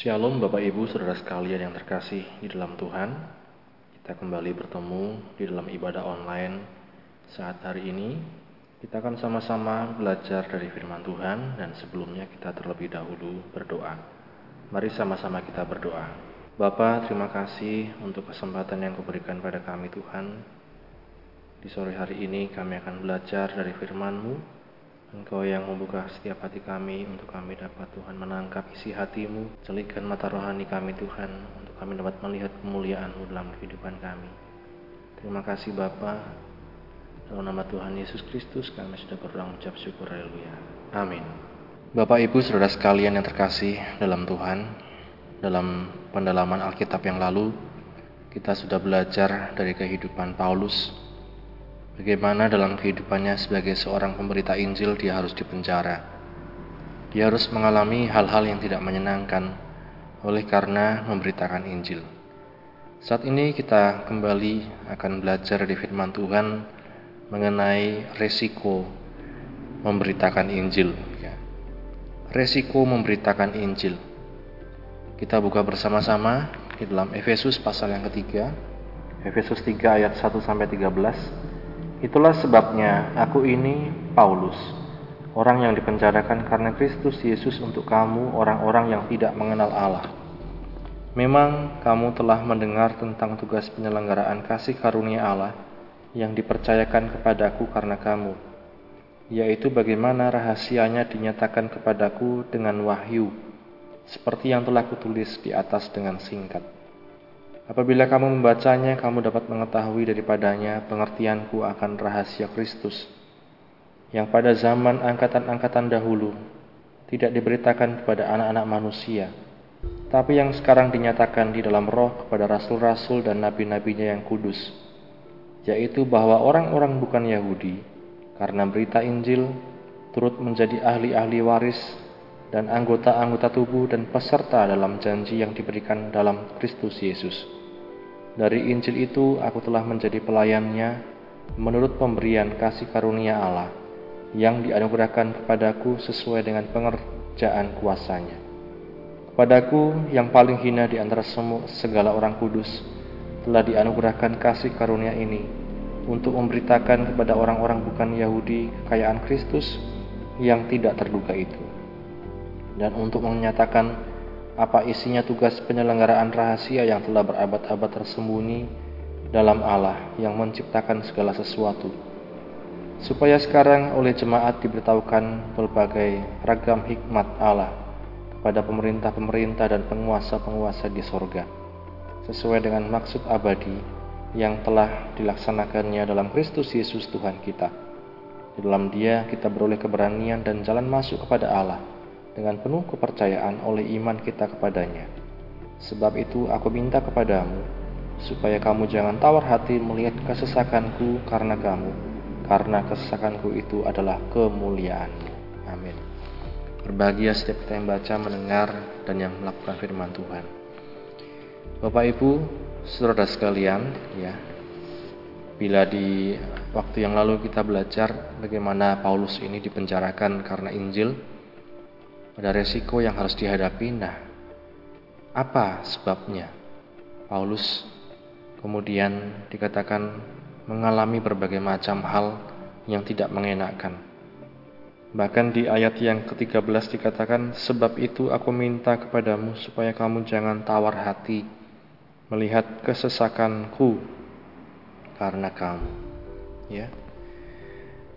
Shalom Bapak Ibu Saudara sekalian yang terkasih di dalam Tuhan. Kita kembali bertemu di dalam ibadah online saat hari ini. Kita akan sama-sama belajar dari firman Tuhan Dan sebelumnya kita terlebih dahulu berdoa. Mari sama-sama kita berdoa. Bapa terima kasih untuk kesempatan yang kuberikan pada kami Tuhan. Di sore hari ini kami akan belajar dari firman-Mu Engkau yang membuka setiap hati kami untuk kami dapat Tuhan menangkap isi hatimu, celikan mata rohani kami Tuhan untuk kami dapat melihat kemuliaan-Mu dalam kehidupan kami. Terima kasih Bapa. Dalam nama Tuhan Yesus Kristus kami sudah berdoa ucap syukur haleluya. Amin. Bapak Ibu Saudara sekalian yang terkasih dalam Tuhan, dalam pendalaman Alkitab yang lalu kita sudah belajar dari kehidupan Paulus Bagaimana dalam kehidupannya sebagai seorang pemberita Injil dia harus dipenjara. Dia harus mengalami hal-hal yang tidak menyenangkan oleh karena memberitakan Injil. Saat ini kita kembali akan belajar di firman Tuhan mengenai resiko memberitakan Injil. Ya. Resiko memberitakan Injil. Kita buka bersama-sama di dalam Efesus pasal yang ketiga, Efesus 3 ayat 1 sampai 13. Itulah sebabnya aku ini Paulus, orang yang dipenjarakan karena Kristus Yesus untuk kamu orang-orang yang tidak mengenal Allah. Memang kamu telah mendengar tentang tugas penyelenggaraan kasih karunia Allah yang dipercayakan kepadaku karena kamu, yaitu bagaimana rahasianya dinyatakan kepadaku dengan wahyu, seperti yang telah kutulis di atas dengan singkat. Apabila kamu membacanya, kamu dapat mengetahui daripadanya pengertianku akan rahasia Kristus, yang pada zaman angkatan-angkatan dahulu tidak diberitakan kepada anak-anak manusia, tapi yang sekarang dinyatakan di dalam roh kepada rasul-rasul dan nabi-nabinya yang kudus, yaitu bahwa orang-orang bukan Yahudi, karena berita Injil, turut menjadi ahli-ahli waris dan anggota-anggota tubuh dan peserta dalam janji yang diberikan dalam Kristus Yesus. Dari Injil itu aku telah menjadi pelayannya menurut pemberian kasih karunia Allah yang dianugerahkan kepadaku sesuai dengan pengerjaan kuasanya. Kepadaku yang paling hina di antara semua segala orang kudus telah dianugerahkan kasih karunia ini untuk memberitakan kepada orang-orang bukan Yahudi kekayaan Kristus yang tidak terduga itu dan untuk menyatakan apa isinya tugas penyelenggaraan rahasia yang telah berabad-abad tersembunyi dalam Allah yang menciptakan segala sesuatu. Supaya sekarang oleh jemaat diberitahukan berbagai ragam hikmat Allah kepada pemerintah-pemerintah dan penguasa-penguasa di sorga, sesuai dengan maksud abadi yang telah dilaksanakannya dalam Kristus Yesus Tuhan kita. Di dalam dia kita beroleh keberanian dan jalan masuk kepada Allah dengan penuh kepercayaan oleh iman kita kepadanya. Sebab itu aku minta kepadamu, supaya kamu jangan tawar hati melihat kesesakanku karena kamu, karena kesesakanku itu adalah kemuliaan. Amin. Berbahagia setiap kita yang baca, mendengar, dan yang melakukan firman Tuhan. Bapak Ibu, saudara sekalian, ya, bila di waktu yang lalu kita belajar bagaimana Paulus ini dipenjarakan karena Injil, ada resiko yang harus dihadapi. Nah, apa sebabnya? Paulus kemudian dikatakan mengalami berbagai macam hal yang tidak mengenakan. Bahkan di ayat yang ke-13 dikatakan, Sebab itu aku minta kepadamu supaya kamu jangan tawar hati melihat kesesakanku karena kamu. Ya.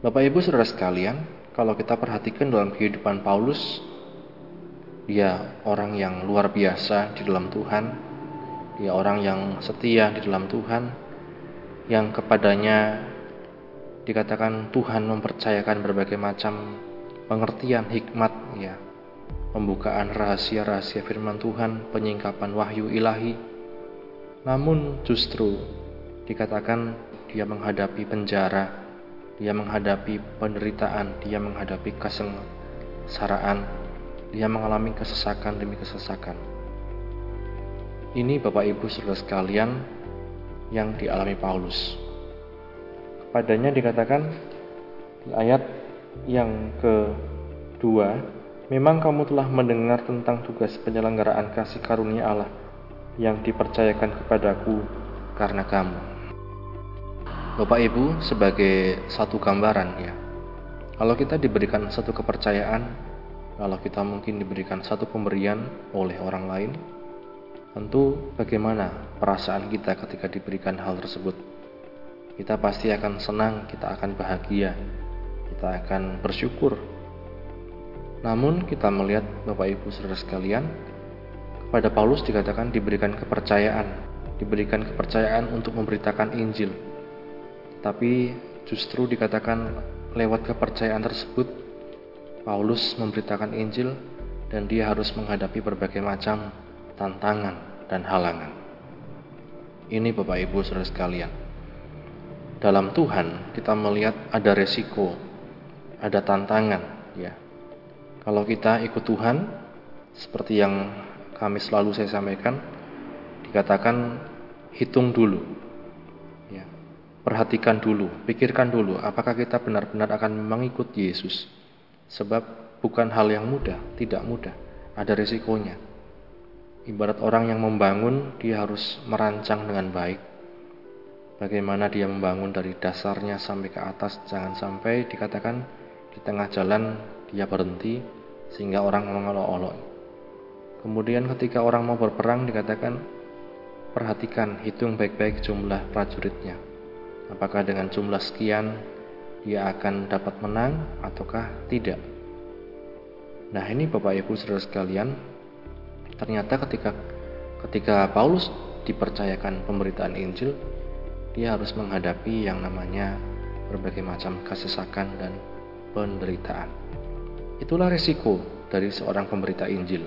Bapak Ibu Saudara sekalian, kalau kita perhatikan dalam kehidupan Paulus, dia orang yang luar biasa di dalam Tuhan. Dia orang yang setia di dalam Tuhan. Yang kepadanya dikatakan Tuhan mempercayakan berbagai macam pengertian hikmat ya. Pembukaan rahasia-rahasia firman Tuhan, penyingkapan wahyu ilahi. Namun justru dikatakan dia menghadapi penjara, dia menghadapi penderitaan, dia menghadapi kesengsaraan, dia mengalami kesesakan demi kesesakan. Ini Bapak Ibu Saudara sekalian yang dialami Paulus. Kepadanya dikatakan di ayat yang kedua memang kamu telah mendengar tentang tugas penyelenggaraan kasih karunia Allah yang dipercayakan kepadaku karena kamu. Bapak Ibu, sebagai satu gambaran ya, kalau kita diberikan satu kepercayaan, kalau kita mungkin diberikan satu pemberian oleh orang lain, tentu bagaimana perasaan kita ketika diberikan hal tersebut kita pasti akan senang, kita akan bahagia, kita akan bersyukur. Namun kita melihat Bapak Ibu Saudara sekalian, kepada Paulus dikatakan diberikan kepercayaan, diberikan kepercayaan untuk memberitakan Injil. Tapi justru dikatakan lewat kepercayaan tersebut Paulus memberitakan Injil dan dia harus menghadapi berbagai macam tantangan dan halangan. Ini Bapak Ibu Saudara sekalian dalam Tuhan kita melihat ada resiko, ada tantangan, ya. Kalau kita ikut Tuhan, seperti yang kami selalu saya sampaikan, dikatakan hitung dulu, ya. Perhatikan dulu, pikirkan dulu, apakah kita benar-benar akan mengikut Yesus? Sebab bukan hal yang mudah, tidak mudah, ada resikonya. Ibarat orang yang membangun, dia harus merancang dengan baik, bagaimana dia membangun dari dasarnya sampai ke atas jangan sampai dikatakan di tengah jalan dia berhenti sehingga orang mengolok-olok. Kemudian ketika orang mau berperang dikatakan perhatikan hitung baik-baik jumlah prajuritnya. Apakah dengan jumlah sekian dia akan dapat menang ataukah tidak nah ini Bapak Ibu saudara sekalian ternyata ketika ketika Paulus dipercayakan pemberitaan Injil dia harus menghadapi yang namanya berbagai macam kesesakan dan penderitaan. Itulah resiko dari seorang pemberita Injil.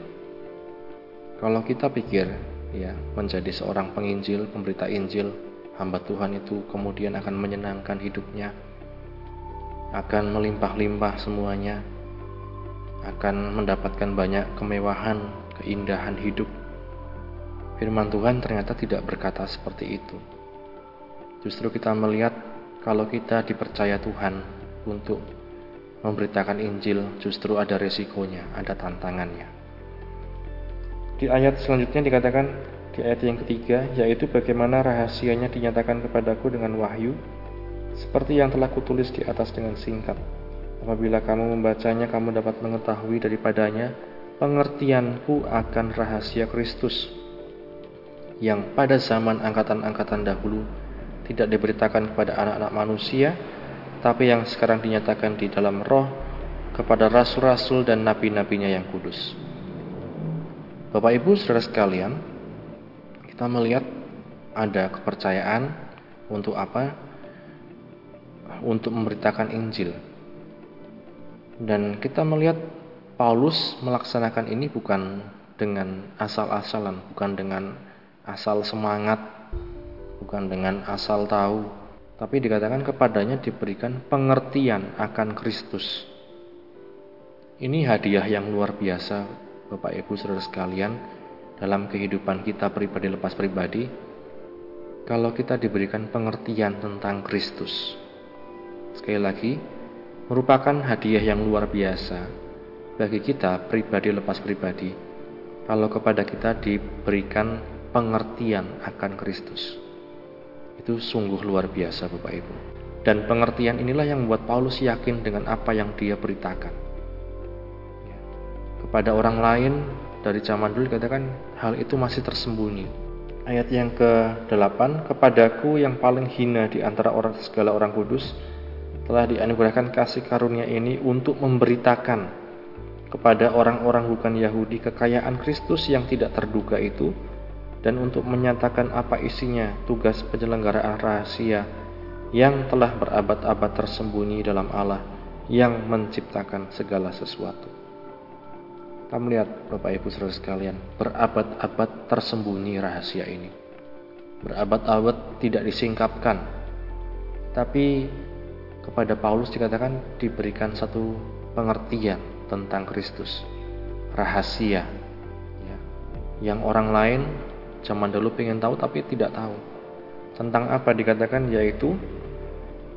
Kalau kita pikir ya menjadi seorang penginjil, pemberita Injil, hamba Tuhan itu kemudian akan menyenangkan hidupnya, akan melimpah-limpah semuanya, akan mendapatkan banyak kemewahan, keindahan hidup. Firman Tuhan ternyata tidak berkata seperti itu. Justru kita melihat kalau kita dipercaya Tuhan untuk memberitakan Injil, justru ada resikonya, ada tantangannya. Di ayat selanjutnya dikatakan di ayat yang ketiga, yaitu bagaimana rahasianya dinyatakan kepadaku dengan wahyu, seperti yang telah kutulis di atas dengan singkat. Apabila kamu membacanya, kamu dapat mengetahui daripadanya pengertianku akan rahasia Kristus, yang pada zaman angkatan-angkatan dahulu tidak diberitakan kepada anak-anak manusia, tapi yang sekarang dinyatakan di dalam roh kepada rasul-rasul dan nabi-nabinya yang kudus. Bapak Ibu saudara sekalian, kita melihat ada kepercayaan untuk apa? Untuk memberitakan Injil. Dan kita melihat Paulus melaksanakan ini bukan dengan asal-asalan, bukan dengan asal semangat bukan dengan asal tahu, tapi dikatakan kepadanya diberikan pengertian akan Kristus. Ini hadiah yang luar biasa, Bapak Ibu Saudara sekalian, dalam kehidupan kita pribadi lepas pribadi. Kalau kita diberikan pengertian tentang Kristus, sekali lagi, merupakan hadiah yang luar biasa bagi kita pribadi lepas pribadi. Kalau kepada kita diberikan pengertian akan Kristus. Itu sungguh luar biasa Bapak Ibu. Dan pengertian inilah yang membuat Paulus yakin dengan apa yang dia beritakan. Kepada orang lain dari zaman dulu dikatakan hal itu masih tersembunyi. Ayat yang ke-8, kepadaku yang paling hina di antara orang segala orang kudus telah dianugerahkan kasih karunia ini untuk memberitakan kepada orang-orang bukan Yahudi kekayaan Kristus yang tidak terduga itu dan untuk menyatakan apa isinya tugas penyelenggaraan rahasia yang telah berabad-abad tersembunyi dalam Allah yang menciptakan segala sesuatu. Kita melihat Bapak Ibu Saudara sekalian, berabad-abad tersembunyi rahasia ini. Berabad-abad tidak disingkapkan. Tapi kepada Paulus dikatakan diberikan satu pengertian tentang Kristus. Rahasia. Ya. Yang orang lain Zaman dulu pengen tahu tapi tidak tahu. Tentang apa dikatakan yaitu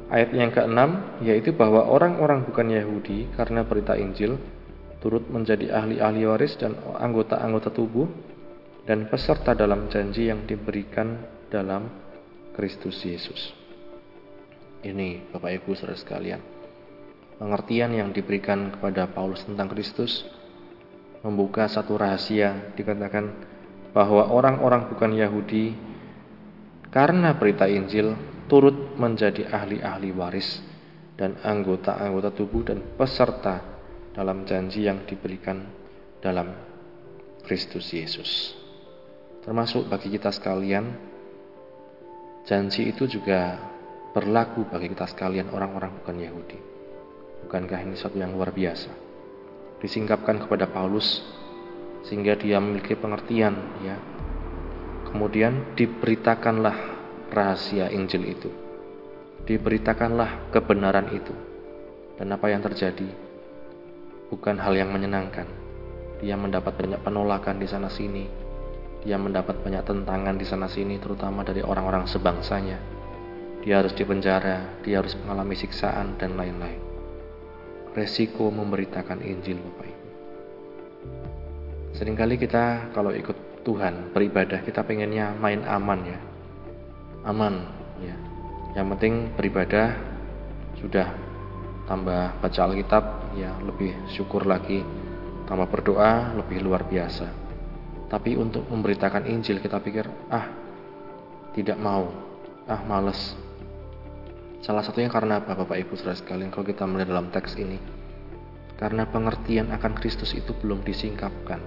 ayat yang keenam yaitu bahwa orang-orang bukan Yahudi karena berita Injil turut menjadi ahli-ahli waris dan anggota-anggota tubuh dan peserta dalam janji yang diberikan dalam Kristus Yesus. Ini Bapak Ibu Saudara sekalian, pengertian yang diberikan kepada Paulus tentang Kristus membuka satu rahasia dikatakan bahwa orang-orang bukan Yahudi karena berita Injil turut menjadi ahli-ahli waris dan anggota-anggota tubuh dan peserta dalam janji yang diberikan dalam Kristus Yesus. Termasuk bagi kita sekalian, janji itu juga berlaku bagi kita sekalian orang-orang bukan Yahudi. Bukankah ini sesuatu yang luar biasa? Disingkapkan kepada Paulus sehingga dia memiliki pengertian ya. Kemudian diberitakanlah rahasia Injil itu diberitakanlah kebenaran itu. Dan apa yang terjadi bukan hal yang menyenangkan. Dia mendapat banyak penolakan di sana sini. Dia mendapat banyak tentangan di sana sini terutama dari orang-orang sebangsanya. Dia harus dipenjara, dia harus mengalami siksaan dan lain-lain. Resiko memberitakan Injil Bapak Ibu. Seringkali kita kalau ikut Tuhan beribadah kita pengennya main aman ya. Aman ya yang penting beribadah sudah tambah baca Alkitab ya lebih syukur lagi tambah berdoa lebih luar biasa tapi untuk memberitakan Injil kita pikir ah tidak mau ah males salah satunya karena apa Bapak Ibu saudara sekalian kalau kita melihat dalam teks ini karena pengertian akan Kristus itu belum disingkapkan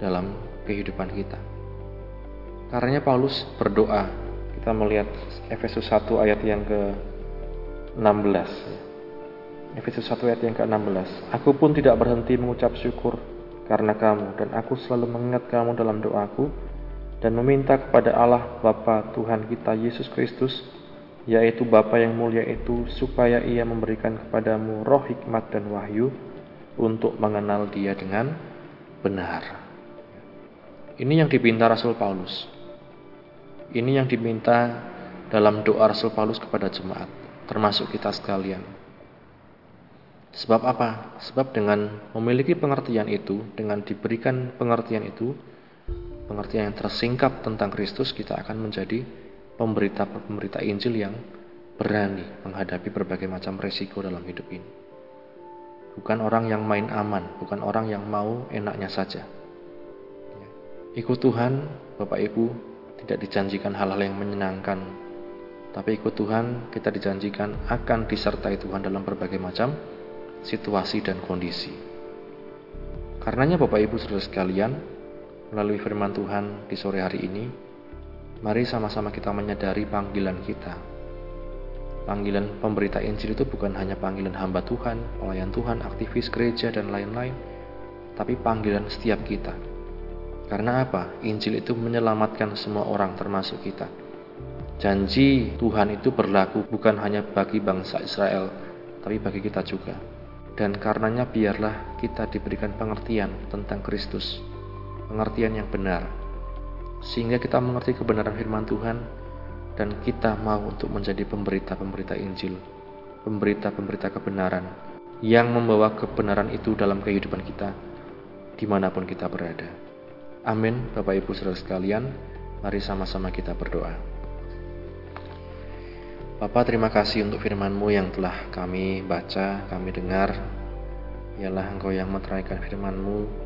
dalam kehidupan kita Karenanya Paulus berdoa kita melihat Efesus 1 ayat yang ke-16. Efesus 1 ayat yang ke-16. Aku pun tidak berhenti mengucap syukur karena kamu dan aku selalu mengingat kamu dalam doaku dan meminta kepada Allah Bapa Tuhan kita Yesus Kristus yaitu Bapa yang mulia itu supaya ia memberikan kepadamu roh hikmat dan wahyu untuk mengenal dia dengan benar. Ini yang dipinta Rasul Paulus. Ini yang diminta dalam doa Rasul Paulus kepada jemaat, termasuk kita sekalian. Sebab apa? Sebab dengan memiliki pengertian itu, dengan diberikan pengertian itu, pengertian yang tersingkap tentang Kristus, kita akan menjadi pemberita-pemberita Injil yang berani menghadapi berbagai macam resiko dalam hidup ini. Bukan orang yang main aman, bukan orang yang mau enaknya saja. Ikut Tuhan, Bapak Ibu, tidak dijanjikan hal-hal yang menyenangkan. Tapi ikut Tuhan, kita dijanjikan akan disertai Tuhan dalam berbagai macam situasi dan kondisi. Karenanya Bapak Ibu Saudara sekalian, melalui firman Tuhan di sore hari ini, mari sama-sama kita menyadari panggilan kita. Panggilan pemberita Injil itu bukan hanya panggilan hamba Tuhan, pelayan Tuhan, aktivis gereja, dan lain-lain, tapi panggilan setiap kita karena apa? Injil itu menyelamatkan semua orang termasuk kita. Janji Tuhan itu berlaku bukan hanya bagi bangsa Israel, tapi bagi kita juga. Dan karenanya biarlah kita diberikan pengertian tentang Kristus, pengertian yang benar. Sehingga kita mengerti kebenaran firman Tuhan dan kita mau untuk menjadi pemberita-pemberita Injil, pemberita-pemberita kebenaran yang membawa kebenaran itu dalam kehidupan kita di mana pun kita berada. Amin, Bapak Ibu Saudara sekalian. Mari sama-sama kita berdoa. Bapak terima kasih untuk firman-Mu yang telah kami baca, kami dengar. Ialah Engkau yang meteraikan firman-Mu,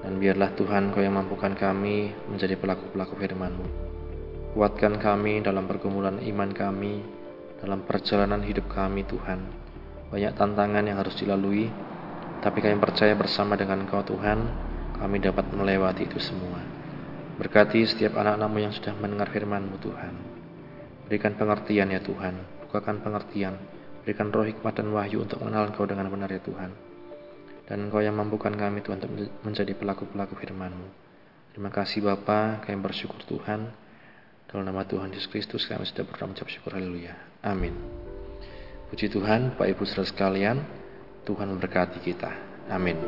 dan biarlah Tuhan Engkau yang mampukan kami menjadi pelaku-pelaku firman-Mu. Kuatkan kami dalam pergumulan iman kami, dalam perjalanan hidup kami Tuhan. Banyak tantangan yang harus dilalui, tapi kami percaya bersama dengan Engkau Tuhan, kami dapat melewati itu semua. Berkati setiap anak-anakmu yang sudah mendengar firman-Mu Tuhan. Berikan pengertian ya Tuhan, bukakan pengertian, berikan roh hikmat dan wahyu untuk mengenal Engkau dengan benar ya Tuhan. Dan Engkau yang mampukan kami Tuhan untuk menjadi pelaku-pelaku firman-Mu. Terima kasih Bapa, kami bersyukur Tuhan. Dalam nama Tuhan Yesus Kristus kami sudah berdoa mengucap syukur haleluya. Amin. Puji Tuhan, Pak Ibu saudara sekalian, Tuhan memberkati kita. Amin.